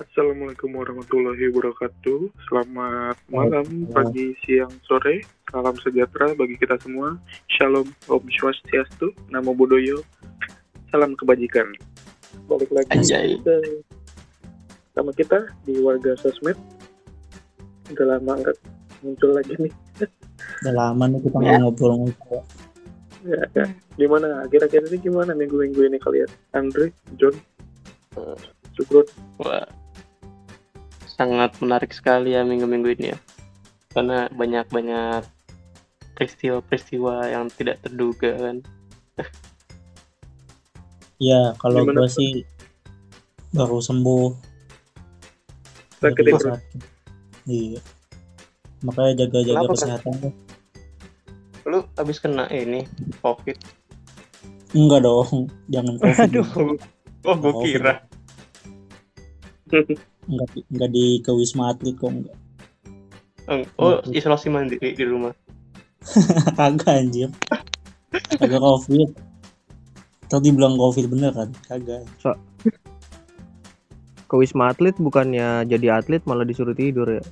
Assalamualaikum warahmatullahi wabarakatuh. Selamat malam, pagi, siang, sore. Salam sejahtera bagi kita semua. Shalom, Om Swastiastu, Namo Buddhaya. Salam kebajikan. Balik lagi Anjay. ke sama kita di warga sosmed. Udah lama nggak muncul lagi nih. Udah lama nih kita Ya. ngobrol-ngobrol. Ya, ya. Gimana? Akhir-akhir ini gimana minggu-minggu ini kalian? Andre, John, Cukrut. Wah, sangat menarik sekali ya minggu-minggu ini ya. Karena banyak-banyak peristiwa-peristiwa yang tidak terduga kan. Ya kalau gue sih baru sembuh Sakit ya, bro? Iya. Makanya jaga-jaga kesehatan tuh. Lu habis kena ini COVID. Enggak dong, jangan covid. Aduh. Oh, gue kira. Enggak, enggak di ke wisma atlet kok enggak. Oh, isolasi mandiri di rumah. Kagak anjir. Kagak covid. Tadi bilang covid bener kan? Kagak. ke wisma atlet bukannya jadi atlet malah disuruh tidur ya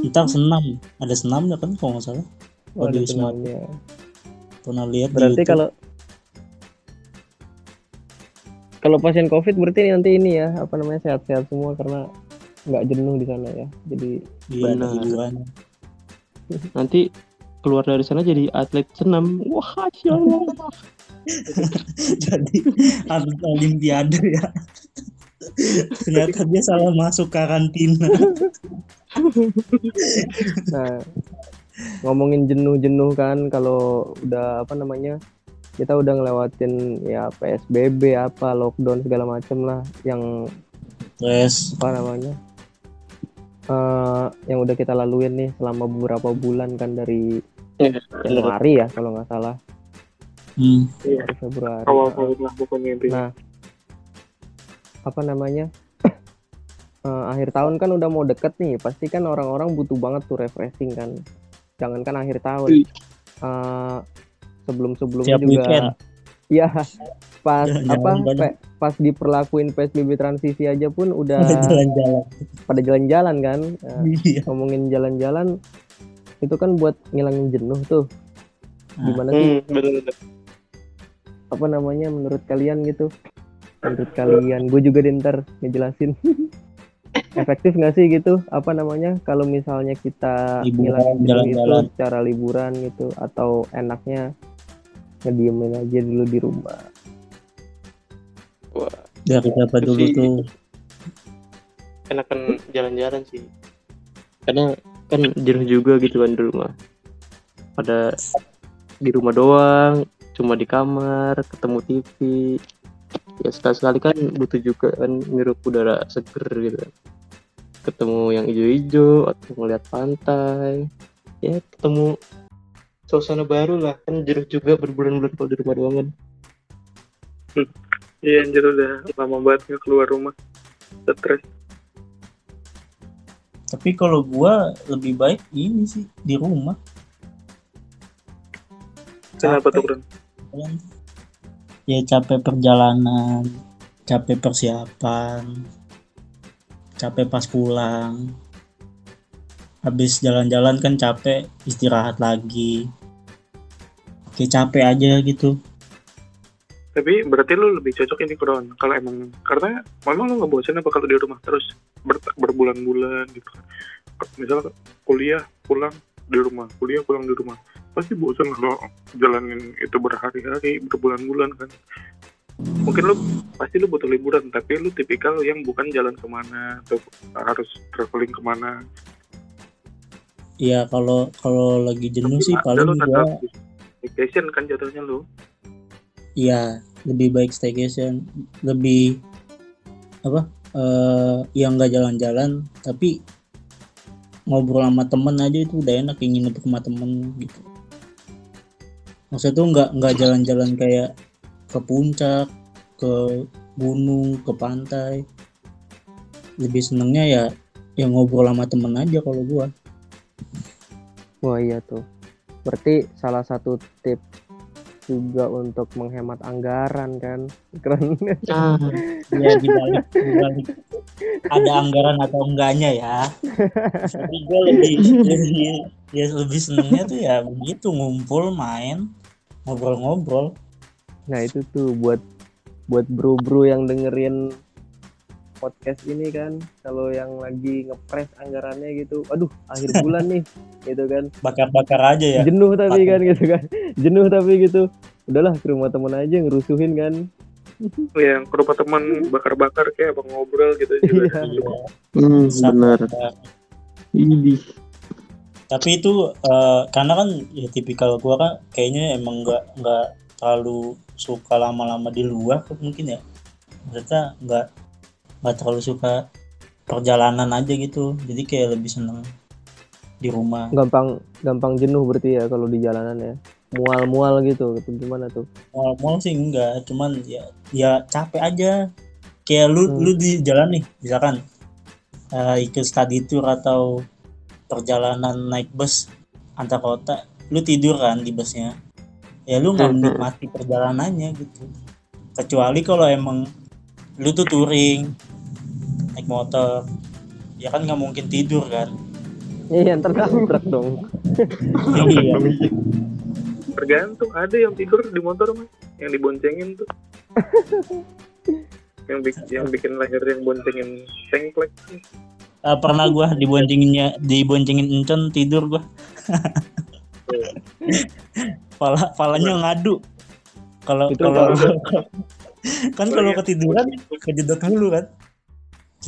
Ntar senam, ada senamnya kan kalau nggak salah. Oh, Ada di wisma atlet. Pernah lihat berarti kalau kalau pasien covid berarti nanti ini ya apa namanya sehat-sehat semua karena nggak jenuh di sana ya jadi iya, Benar. Nanti keluar dari sana jadi atlet senam. Wah, ya Allah. Jadi atlet olimpiade ya. Ternyata dia salah masuk karantina. nah ngomongin jenuh-jenuh kan kalau udah apa namanya kita udah ngelewatin ya PSBB apa lockdown segala macem lah yang Terus apa namanya eh yang udah kita laluin nih selama beberapa bulan kan dari Iya, Januari ya kalau nggak salah. Hmm, dari Februari. Pokoknya intinya. Nah, apa namanya eh, akhir tahun kan udah mau deket nih pasti kan orang-orang butuh banget tuh refreshing kan. Jangankan akhir tahun. Wih. Sebelum-sebelumnya juga weekend. ya pas Jalan-jalan apa pe- pas diperlakuin PSBB transisi aja pun udah jalan-jalan. pada jalan-jalan kan Nah, Iya. ngomongin jalan-jalan itu kan buat ngilangin jenuh tuh Nah. gimana sih Hmm, bener-bener. apa namanya menurut kalian gitu menurut kalian gue juga deh ntar ngejelasin efektif nggak sih gitu apa namanya kalau misalnya kita Liburan, ngilangin jenuh itu jalan-jalan. secara liburan gitu atau enaknya ngediemin aja dulu di rumah Wah, Dari siapa Itu dulu sih- tuh? enakan jalan-jalan sih. Karena kan jenuh juga gitu kan di rumah. Pada di rumah doang, cuma di kamar, ketemu TV. Ya sekali-sekali kan butuh juga kan ngirup udara seger gitu. kan. Ketemu yang hijau-hijau atau ngeliat pantai. Ya ketemu suasana baru lah kan jenuh juga berbulan-bulan kalau di rumah doang kan. Iya anjir udah lama banget nggak keluar rumah. Stres. Tapi kalau gua lebih baik ini sih di rumah. Kenapa tuh? Kan. Ya capek perjalanan, capek persiapan, capek pas pulang. Habis jalan-jalan kan capek, istirahat lagi. Kayak capek aja gitu. Tapi berarti lu lebih cocok ini Kron kalau emang karena memang lu nggak bosan apa kalau di rumah terus ber- berbulan-bulan gitu. Misalnya kuliah pulang di rumah, kuliah pulang di rumah, pasti bosan kalau jalanin itu berhari-hari, berbulan-bulan kan. Mungkin lu pasti lu butuh liburan, tapi lu tipikal yang bukan jalan ke mana atau harus traveling ke mana. Ya kalau kalau lagi jenuh sih paling gua tetap vacation kan jatuhnya lu. Iya, lebih baik staycation, lebih apa? eh yang nggak jalan-jalan, tapi ngobrol sama temen aja itu udah enak yang nginep rumah temen gitu. Maksudnya tuh nggak nggak jalan-jalan kayak ke puncak, ke gunung, ke pantai. Lebih senengnya ya yang ngobrol sama temen aja kalau gua. Wah iya tuh. Berarti salah satu tip juga untuk menghemat anggaran kan? Keren. Ah ya dibalik dibalik. Ada anggaran atau enggaknya ya. Tapi gue lebih lebih ya lebih senengnya tuh ya begitu ngumpul main ngobrol-ngobrol. Nah itu tuh buat buat bro-bro yang dengerin podcast ini kan kalau yang lagi ngepres anggarannya gitu aduh akhir bulan nih gitu kan. Bakar-bakar aja ya. Jenuh tapi kan gitu kan. Jenuh tapi gitu. Udahlah ke rumah temen aja ngerusuhin kan. Yang ke rumah teman bakar-bakar kayak abang ngobrol gitu juga Iya. hmm, Sama- benar. ini tapi itu eh, karena kan ya tipikal gua kan kayaknya emang nggak nggak terlalu suka lama-lama di luar mungkin ya. Maksudnya nggak nggak terlalu suka perjalanan aja gitu. Jadi kayak lebih seneng di rumah. Gampang gampang jenuh berarti ya kalau di jalanan ya. Mual-mual gitu gitu gimana tuh? Mal-mal sih enggak cuman ya ya capek aja. Kayak lu Hmm. lu di jalan nih misalkan eh, ikut study tour atau perjalanan naik bus antar kota lu tidur kan di busnya. Ya lu nggak Hmm. menikmati perjalanannya gitu. Kecuali kalau emang lu tuh touring naik motor. Ya kan nggak mungkin tidur kan? Iya ntar nabrak dong. Iya. Tergantung ada yang tidur di motor mah yang diboncengin tuh. Yang bikin yang bikin leher yang boncengin sengklek Eh, pernah gua diboncenginnya diboncengin encon tidur gua. Pala palanya ngadu. Kalau kalau kalau- kan kalau ketiduran kejedot dulu kan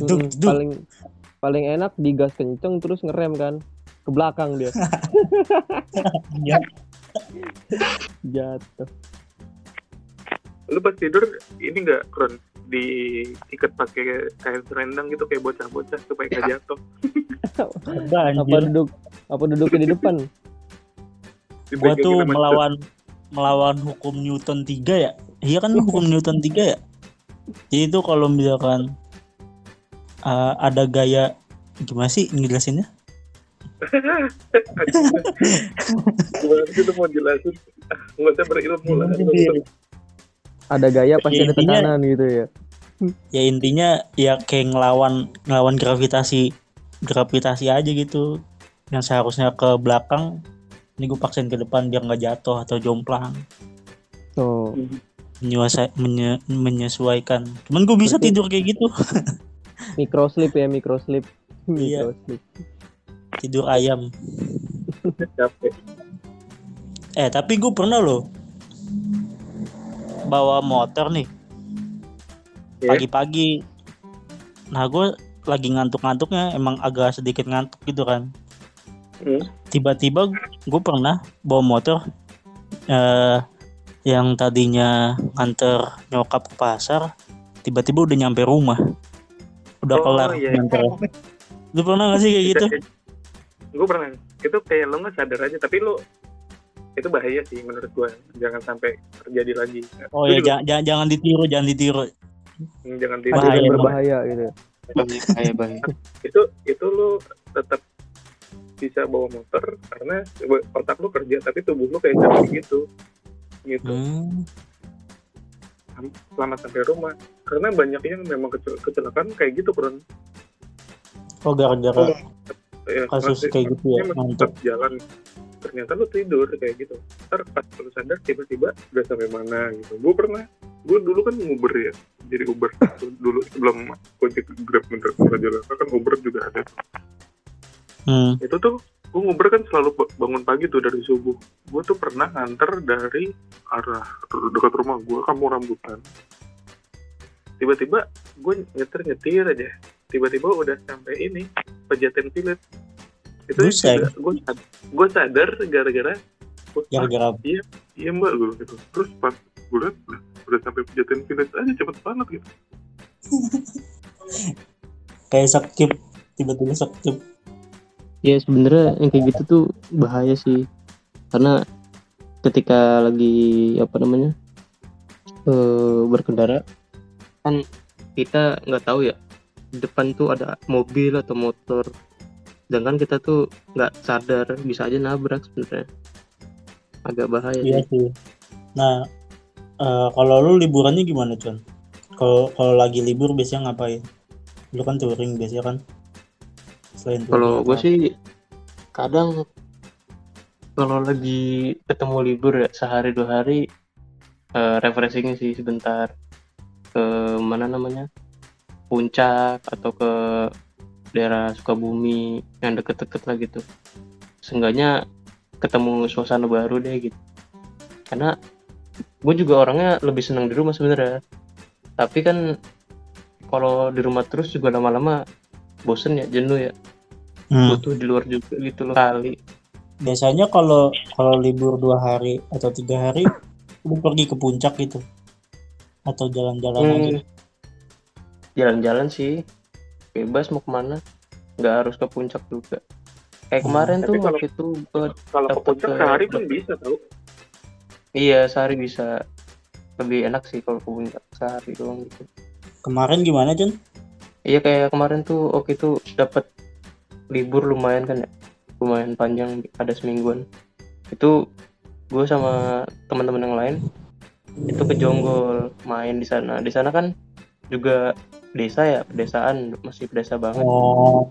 Mm-mm, jeduk paling paling enak digas kenceng terus ngerem kan. Ke belakang dia. Iya. jatuh. Lu pas tidur ini enggak kron diikat pakai kain serendang gitu kayak bocah-bocah supaya gak jatuh. Apa duduk apa duduknya di depan? Gua tuh melawan melawan hukum Newton 3 ya? Iya kan hukum Newton 3 ya? Jadi itu kalau misalkan eh, ada gaya gimana sih ngejelasinnya? Gimana sih lu mau jelasin? Nggak usah berilmu lah. Ada gaya pasti Ya, ada intinya- tekanan gitu ya. ya intinya ya kayak ngelawan ngelawan gravitasi gravitasi aja gitu. Yang seharusnya ke belakang ini gue paksain ke depan biar nggak jatuh atau jomplang. Oh menyesuaikan. Cuman gue bisa tidur kayak gitu micro sleep ya micro sleep Iya. micro sleep tidur ayam. Capek. Eh tapi gue pernah loh bawa motor nih. Pagi-pagi. Nah gue lagi ngantuk-ngantuknya emang agak sedikit ngantuk gitu kan. Hmm. tiba-tiba gue pernah bawa motor eh yang tadinya nganter nyokap ke pasar tiba-tiba udah nyampe rumah udah Oh, kelar iya. lu pernah gak sih kayak gitu? gue pernah. Itu kayak lo nggak sadar aja tapi lo itu bahaya sih menurut gue jangan sampai terjadi lagi. Oh Lu ya jangan, jangan jangan ditiru jangan ditiru. Hmm, jangan di ada Bahaya berbahaya. gitu. Ya. bahaya bahaya. Itu itu lo tetap bisa bawa motor karena otak lo kerja tapi tubuh lo kayak capek gitu. Gitu. Hmm. selamat sampai rumah karena banyak yang memang kecel- kecelakaan kayak gitu kan oh gara-gara ya, kasus masih- kayak gitu ya? mantap jalan. Ternyata lo tidur kayak gitu. Ntar pas lo sadar tiba-tiba udah sampai mana gitu. Gue pernah gue dulu kan nguber ya. Jadi uber dulu sebelum gojek grab mentor Jakarta kan uber juga ada hmm. itu tuh gue nguber kan selalu ba- bangun pagi tuh dari subuh. Gue tuh pernah nganter dari arah dekat rumah gue kamu rambutan tiba-tiba gue nyetir nyetir aja. Tiba-tiba udah sampai ini pejaten village itu gue sadar, gue sadar gara-gara gua, "Ah, gara-gara iya mbak gue gitu. Terus pas gue liat udah sampai pejaten village aja cepet banget gitu. Kayak sakit tiba-tiba sakit ya sebenarnya yang kayak gitu tuh bahaya sih. Karena ketika lagi apa namanya eh berkendara kan kita nggak tahu ya di depan tuh ada mobil atau motor sedangkan kita tuh nggak sadar bisa aja nabrak sebenarnya agak bahaya iya sih. sih Nah, eh, kalau lu liburannya gimana, Con? Kalau kalau lagi libur biasanya ngapain? Lu kan touring biasanya kan? Selain Kalau gue sih kadang kalau lagi ketemu libur ya sehari dua hari eh, refreshing sih sebentar ke mana namanya puncak atau ke daerah Sukabumi yang deket-deket lah gitu. Seenggaknya ketemu suasana baru deh gitu. Karena gue juga orangnya lebih senang di rumah sebenarnya. Tapi kan kalau di rumah terus juga lama-lama bosen ya jenuh ya Hmm. butuh di luar juga gitu loh kali Biasanya kalau kalau libur dua hari atau tiga hari, lu pergi ke puncak gitu, atau jalan-jalan aja. Hmm, jalan-jalan sih. Bebas mau ke mana. Nggak harus ke puncak juga. Kayak Hmm, kemarin tapi tuh kalau- waktu itu gua Kalau ke puncak ke- sehari pun bisa tau. iya sehari bisa. Lebih enak sih kalau ke puncak sehari doang gitu. Kemarin gimana, Con? iya kayak kemarin tuh waktu itu dapat libur lumayan kan ya. Lumayan panjang ada semingguan. Itu gue sama teman-teman yang lain itu ke Jonggol main di sana di sana kan juga desa ya pedesaan masih pedesa banget Oh,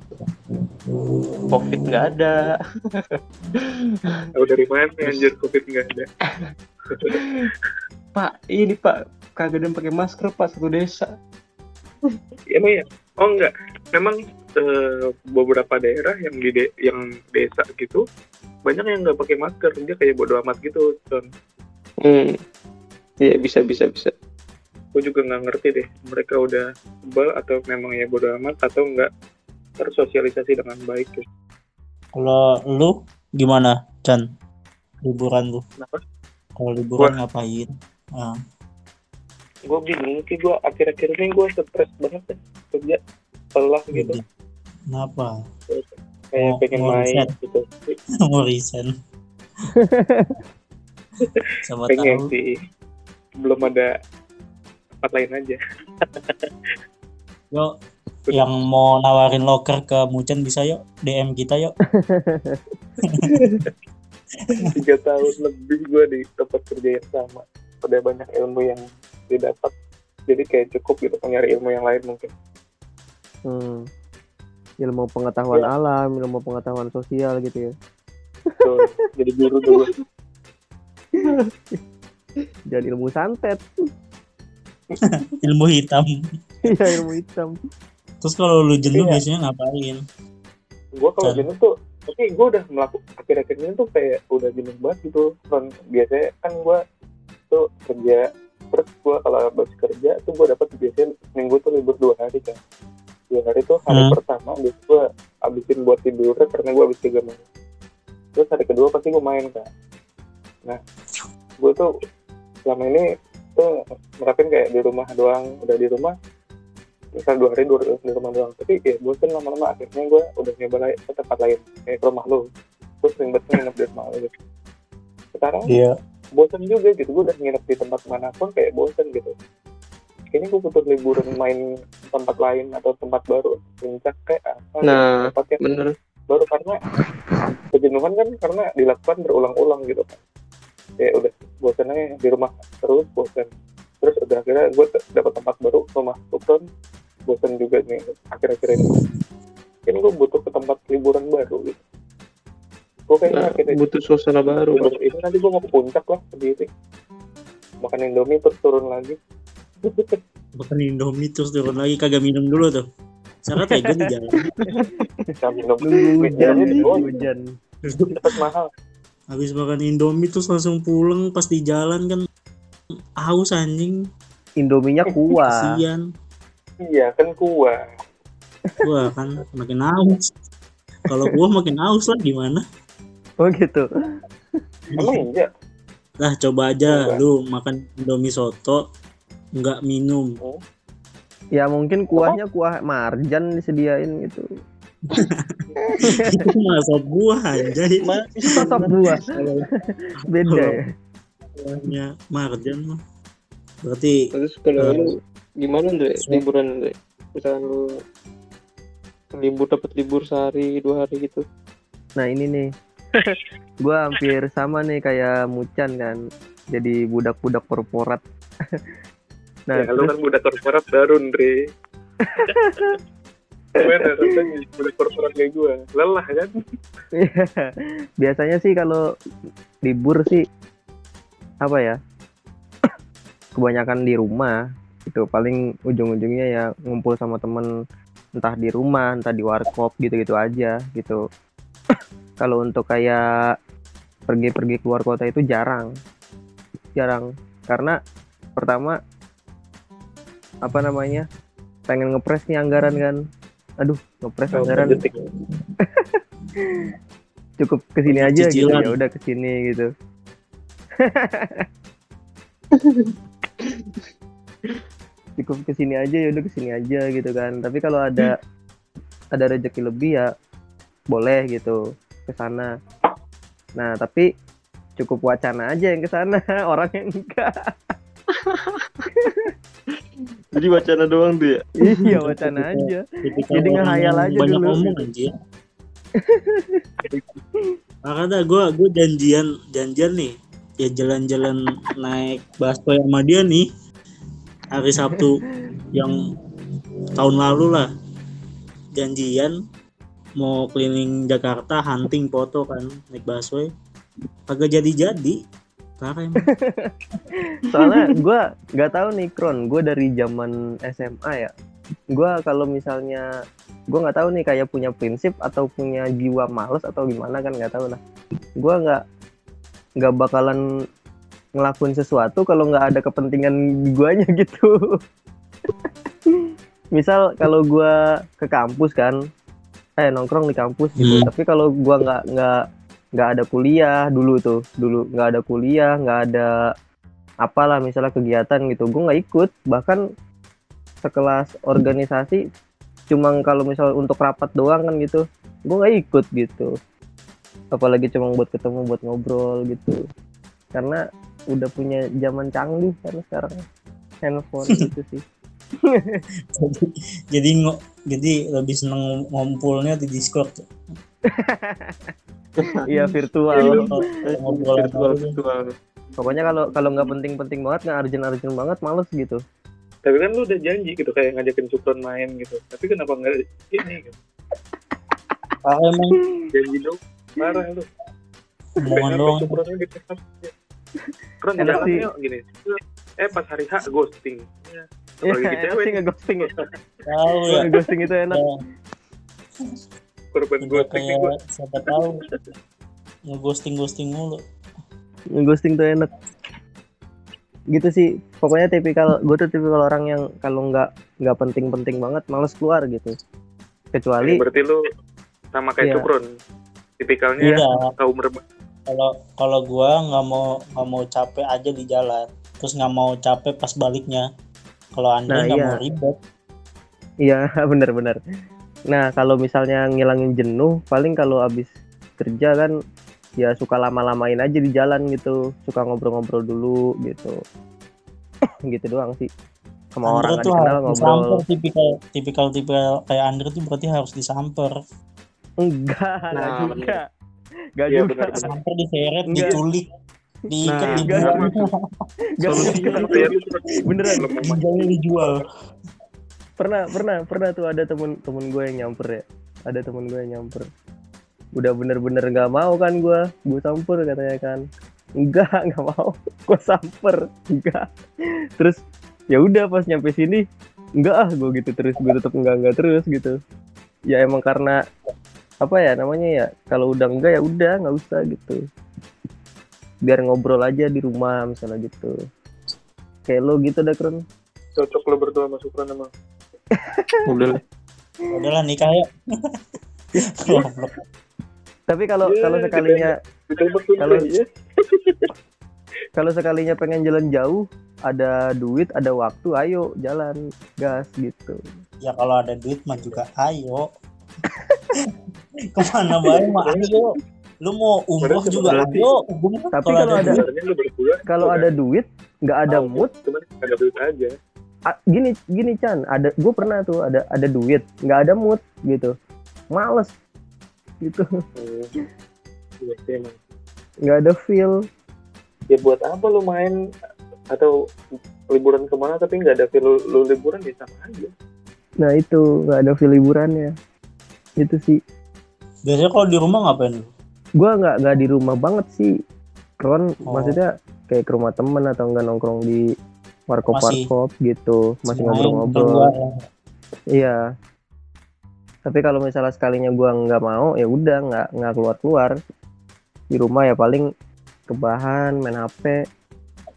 covid nggak ada Tahu dari mana anjir covid nggak ada. pak ini pak kagak ada yang pakai masker pak satu desa Emang ya? Oh enggak. Memang eh, beberapa daerah yang di de- yang desa gitu banyak yang nggak pakai masker. Dia kayak bodo amat gitu, hmm iya bisa bisa bisa Gue juga nggak ngerti deh. Mereka udah bel atau memang ya bodo amat atau enggak tersosialisasi dengan baik gitu. kalau lu gimana, Chan? Liburan lu? Kenapa? Kalau liburan ngapain? Ah, Gue bingung sih gue akhir-akhir ini gue stres banget deh kerja lelah gitu jadi. Kenapa? kayak Mau- pengen mau main reset. gitu Mau resign? Siapa pengen tahu. sih belum ada tempat lain aja Yuk, yang mau nawarin loker ke Mucen bisa yuk DM kita yuk. tiga tahun lebih gue di tempat kerja yang sama udah banyak ilmu yang didapat jadi kayak cukup gitu nyari ilmu yang lain mungkin Hmm. Ilmu pengetahuan Ya. alam, ilmu pengetahuan sosial gitu ya. Tuh, jadi guru dulu Dan ilmu santet. Ilmu hitam. Iya, ilmu hitam. Terus kalau lu jenuh Iya. biasanya ngapain? gue kalau Kan. jenuh tuh tapi gue udah melakukan akhir-akhir ini tuh kayak udah jenuh banget gitu kan biasanya kan gue tuh kerja terus gue kalau habis kerja tuh gue dapat biasanya minggu tuh libur dua hari kan dua hari tuh hari Hmm. pertama habis gue habisin buat tidur karena gue habis tiga main terus hari kedua pasti gue main kan nah gue tuh selama ini tuh nerapin kayak di rumah doang. Udah di rumah misal dua hari dua, di rumah doang. Tapi ya bosen lama-lama. Akhirnya gue udah nyoba lain ke tempat lain kayak ke rumah lo gue sering banget nginep di rumah lo gitu sekarang Iya. bosen juga gitu. Gue udah nginep di tempat mana pun kayak bosen gitu. Kayaknya gue butuh liburan main tempat lain atau tempat baru. Puncak kayak apa? Nah, tempat yang bener. baru. Karena kejenuhan kan karena dilakukan berulang-ulang gitu kan kayak udah bosan aja di rumah terus bosan. Terus udah akhirnya gue dapat tempat baru rumah Tuton bosan juga nih akhir-akhir ini. Kan gue butuh ke tempat liburan baru gitu. Gue kayaknya nah, akhirnya butuh suasana baru ini nanti gue mau ke puncak lah sendiri makan indomie terus turun lagi. Makan Indomie terus turun lagi kagak minum dulu tuh. Cara tega di jalan. Minum hujan, hujan. cepet mahal Habis makan Indomie terus langsung pulang pas di jalan kan haus anjing. Indominya kuah. Kasian. iya kan kuah Gua kan makin haus. Kalau gua makin haus lah gimana? Oh gitu. emang iya Lah coba aja Coba. lu makan Indomie soto nggak minum. Ya mungkin kuahnya kuah marjan disediain gitu. Itu masa buah anjay. Sosok buah. Beda ya. buahnya marjan mah. Berarti terus kalau lu gimana Andre so- liburan Andre misalnya lu libur dapat libur sehari dua hari gitu Nah ini nih. gue hampir sama nih kayak Mucan kan jadi budak-budak korporat nah ya, lu terus kan budak korporat baru, Andre. Budak korporat kayak gue? Lelah kan? biasanya sih kalau libur sih apa ya kebanyakan di rumah itu paling ujung-ujungnya ya ngumpul sama temen entah di rumah entah di warkop gitu-gitu aja gitu. Kalau untuk kayak pergi-pergi keluar kota itu jarang. Jarang. Karena pertama apa namanya pengen ngepres nih anggaran kan aduh ngepres anggaran Detik. cukup ke sini aja gitu. Ya udah ke sini gitu. Cukup ke sini aja ya udah ke sini aja gitu kan. Tapi kalau ada ada rezeki lebih ya boleh gitu ke sana. Nah tapi cukup wacana aja yang ke sana. Orang yang enggak Jadi wacana doang tuh ya. iya wacana aja. Jadi ngehayal aja banyak dulu. ngomong anjir makanya gue gue janjian janjian nih. Ya jalan-jalan naik busway sama dia nih hari Sabtu yang tahun lalu lah. Janjian mau keliling Jakarta hunting foto kan naik busway. Kagak jadi-jadi emang soalnya gue nggak tahu nih Kron. Gue dari zaman SMA ya. Gue kalau misalnya gue nggak tahu nih kayak punya prinsip atau punya jiwa males atau gimana kan nggak tahu lah. Gue nggak nggak bakalan ngelakuin sesuatu kalau nggak ada kepentingan guanya gitu. Misal kalau gue ke kampus kan eh nongkrong di kampus gitu. Hmm. tapi kalau gue nggak nggak nggak ada kuliah dulu tuh dulu nggak ada kuliah nggak ada apalah misalnya kegiatan gitu. Gue nggak ikut bahkan sekelas organisasi cuma kalau misal untuk rapat doang kan gitu gue nggak ikut gitu. Apalagi cuma buat ketemu buat ngobrol gitu. Karena udah punya zaman canggih kan sekarang handphone gitu sih. Jadi ngo- jadi lebih seneng ngumpulnya di Discord iya virtual ngobrol Virtual virtual. pokoknya pokoknya kalau kalau nggak penting-penting banget nggak urgent-urgent banget males gitu Tapi kan lu udah janji gitu kayak ngajakin Supron main gitu. Tapi kenapa nggak ini gitu? parah emang Janji dong. Marah lu. omongan doang. Keren Enak jalan sih. yuk gini. Eh pas hari H ghosting. Ya. Iya, cewek sih ngeghosting ya. tahu ya Ngeghosting itu enak. Ya, korban udah ghosting kayak siapa tahu ngeghosting ghosting mulu Ngeghosting tuh enak. Gitu sih. Pokoknya tipikal gue tuh tipikal orang yang kalau nggak nggak penting-penting banget males keluar gitu. Kecuali Berarti lu sama kayak Iya. Supron. Tipikalnya Iya. kaum reba. kalau kalau gua nggak mau nggak mau capek aja di jalan terus nggak mau capek pas baliknya kalau Andre Nah, nggak iya. mau ribet Iya bener-bener. Nah kalau misalnya ngilangin jenuh, paling kalau abis kerja kan ya suka lama-lamain aja di jalan gitu, suka ngobrol-ngobrol dulu gitu. gitu doang sih. Sama Andre orang tuh dikenal harus ngobrol. disamper tipikal tipikal tipikal kayak Andre tuh berarti harus disamper Enggak, enggak Nah, juga. Enggak Iya, juga. benar. samper diseret Enggak. diculik diikat Nah, di ya? Supron? Beneran. Dijual Pernah, pernah, pernah tuh ada temen temen gue yang nyamper ya. Ada temen gue yang nyamper. Udah bener-bener nggak mau kan gue, gue samper katanya kan. Enggak, nggak mau. Gue samper, enggak. Terus ya udah pas nyampe sini, enggak ah gue gitu terus gue tetap enggak enggak terus gitu. Ya emang karena apa ya namanya ya kalau udah enggak ya udah nggak usah gitu biar ngobrol aja di rumah misalnya gitu kayak lo gitu dah Kron cocok lo berdua sama Supron emang. Udah lah. udahlah nikah ya tapi kalau Iya, kalau sekalinya Kalau- ya. kalau sekalinya pengen jalan jauh ada duit ada waktu ayo jalan gas gitu. Ya kalau ada duit mah juga ayo. Ke mana baik mah ayo. lu mau umroh juga berarti- ayo. Tapi kalau ada kalau ada duit. nggak ada mood. Cuman ada duit aja. Gini gini Chan ada gue pernah tuh ada ada duit nggak ada mood gitu. Males. Gitu. Nggak ada feel. Ya buat apa lu main? Atau liburan ke mana tapi nggak ada feel lu, lu liburan ya sama aja. nah itu nggak ada feel liburannya. Itu sih. Biasanya kalau di rumah ngapain lu? gua nggak nggak di rumah banget sih. Kan Oh. maksudnya kayak ke rumah temen atau enggak nongkrong di warkop warkop gitu masih ngobrol-ngobrol. iya. Tapi kalau misalnya sekalinya gua nggak mau ya udah nggak nggak keluar keluar di rumah ya paling kebahan main hp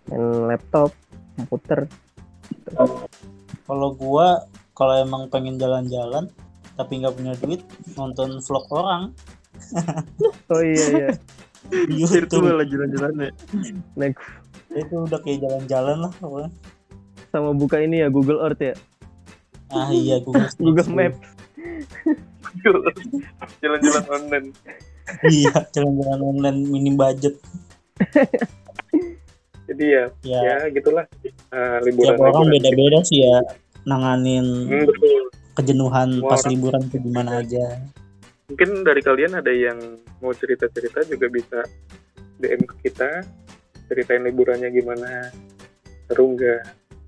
main laptop komputer. Kalau gua kalau emang pengen jalan-jalan tapi nggak punya duit nonton vlog orang. Oh iya iya Virtual aja jalan-jalan ya. next itu udah kayak jalan-jalan lah pokoknya. sama buka ini ya Google Earth ya ah iya Google Google Maps Jalan-jalan online. iya jalan-jalan online minim budget Jadi ya, ya ya gitulah uh, tiap liburan. orang liburan. beda-beda sih ya nanganin Hmm, betul. kejenuhan Semua pas orang- liburan ke gimana aja Mungkin dari kalian ada yang mau cerita-cerita juga bisa DM ke kita, ceritain liburannya gimana, seru nggak?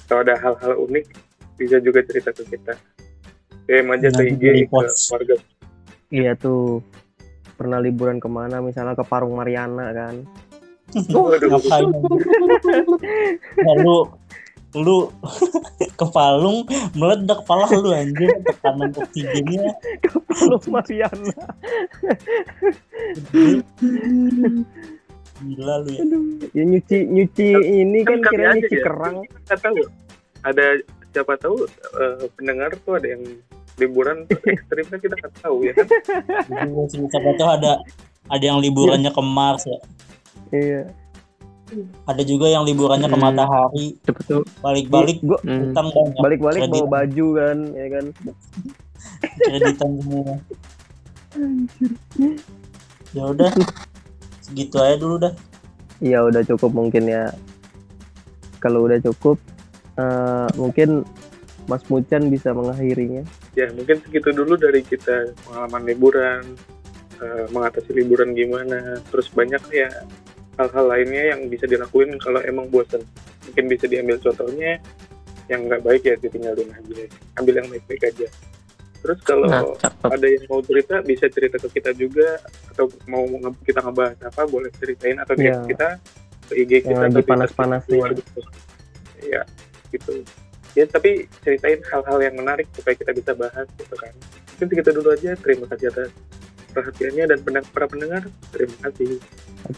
Kalau ada hal-hal unik, bisa juga cerita ke kita. DM aja ke IG, di ke warga. iya tuh pernah liburan ke mana misalnya ke Parung Mariana kan Waduh, lalu lu ke Palung meledak kepala lu anjir tekanan oksigennya Parung Mariana. Gila lu ya. Ya nyuci nyuci ini kan kali kira nyuci ya. kerang. Nggak tahu. Ada siapa tahu eh, pendengar tuh ada yang liburan ekstrimnya kita nggak tahu ya kan? Sih, siapa tahu ada ada yang liburannya ke Mars ya. Iya ada juga yang liburannya ke Hmm. matahari. Cepet tuh. balik-balik gua utang banyak balik-balik bawa baju kan ya kan. Kreditan semua. Ya udah. Segitu aja dulu dah. Ya udah cukup mungkin ya. Kalau udah cukup eh, mungkin Mas Mucan bisa mengakhirinya. Ya mungkin segitu dulu dari kita pengalaman liburan, eh, mengatasi liburan gimana, terus banyak ya hal-hal lainnya yang bisa dilakuin kalau emang bosan. Mungkin bisa diambil contohnya, yang nggak baik ya ditinggalin aja, ambil yang baik-baik aja. Terus kalau Nah, ada yang mau cerita bisa cerita ke kita juga atau mau kita ngebahas apa boleh ceritain atau DM Iya. kita ke IG Yang kita lagi Twitter panas-panasnya. kita, gitu. ya gitu ya tapi ceritain hal-hal yang menarik supaya kita bisa bahas gitu kan mungkin segitu dulu aja terima kasih atas perhatiannya dan pendeng- para pendengar terima kasih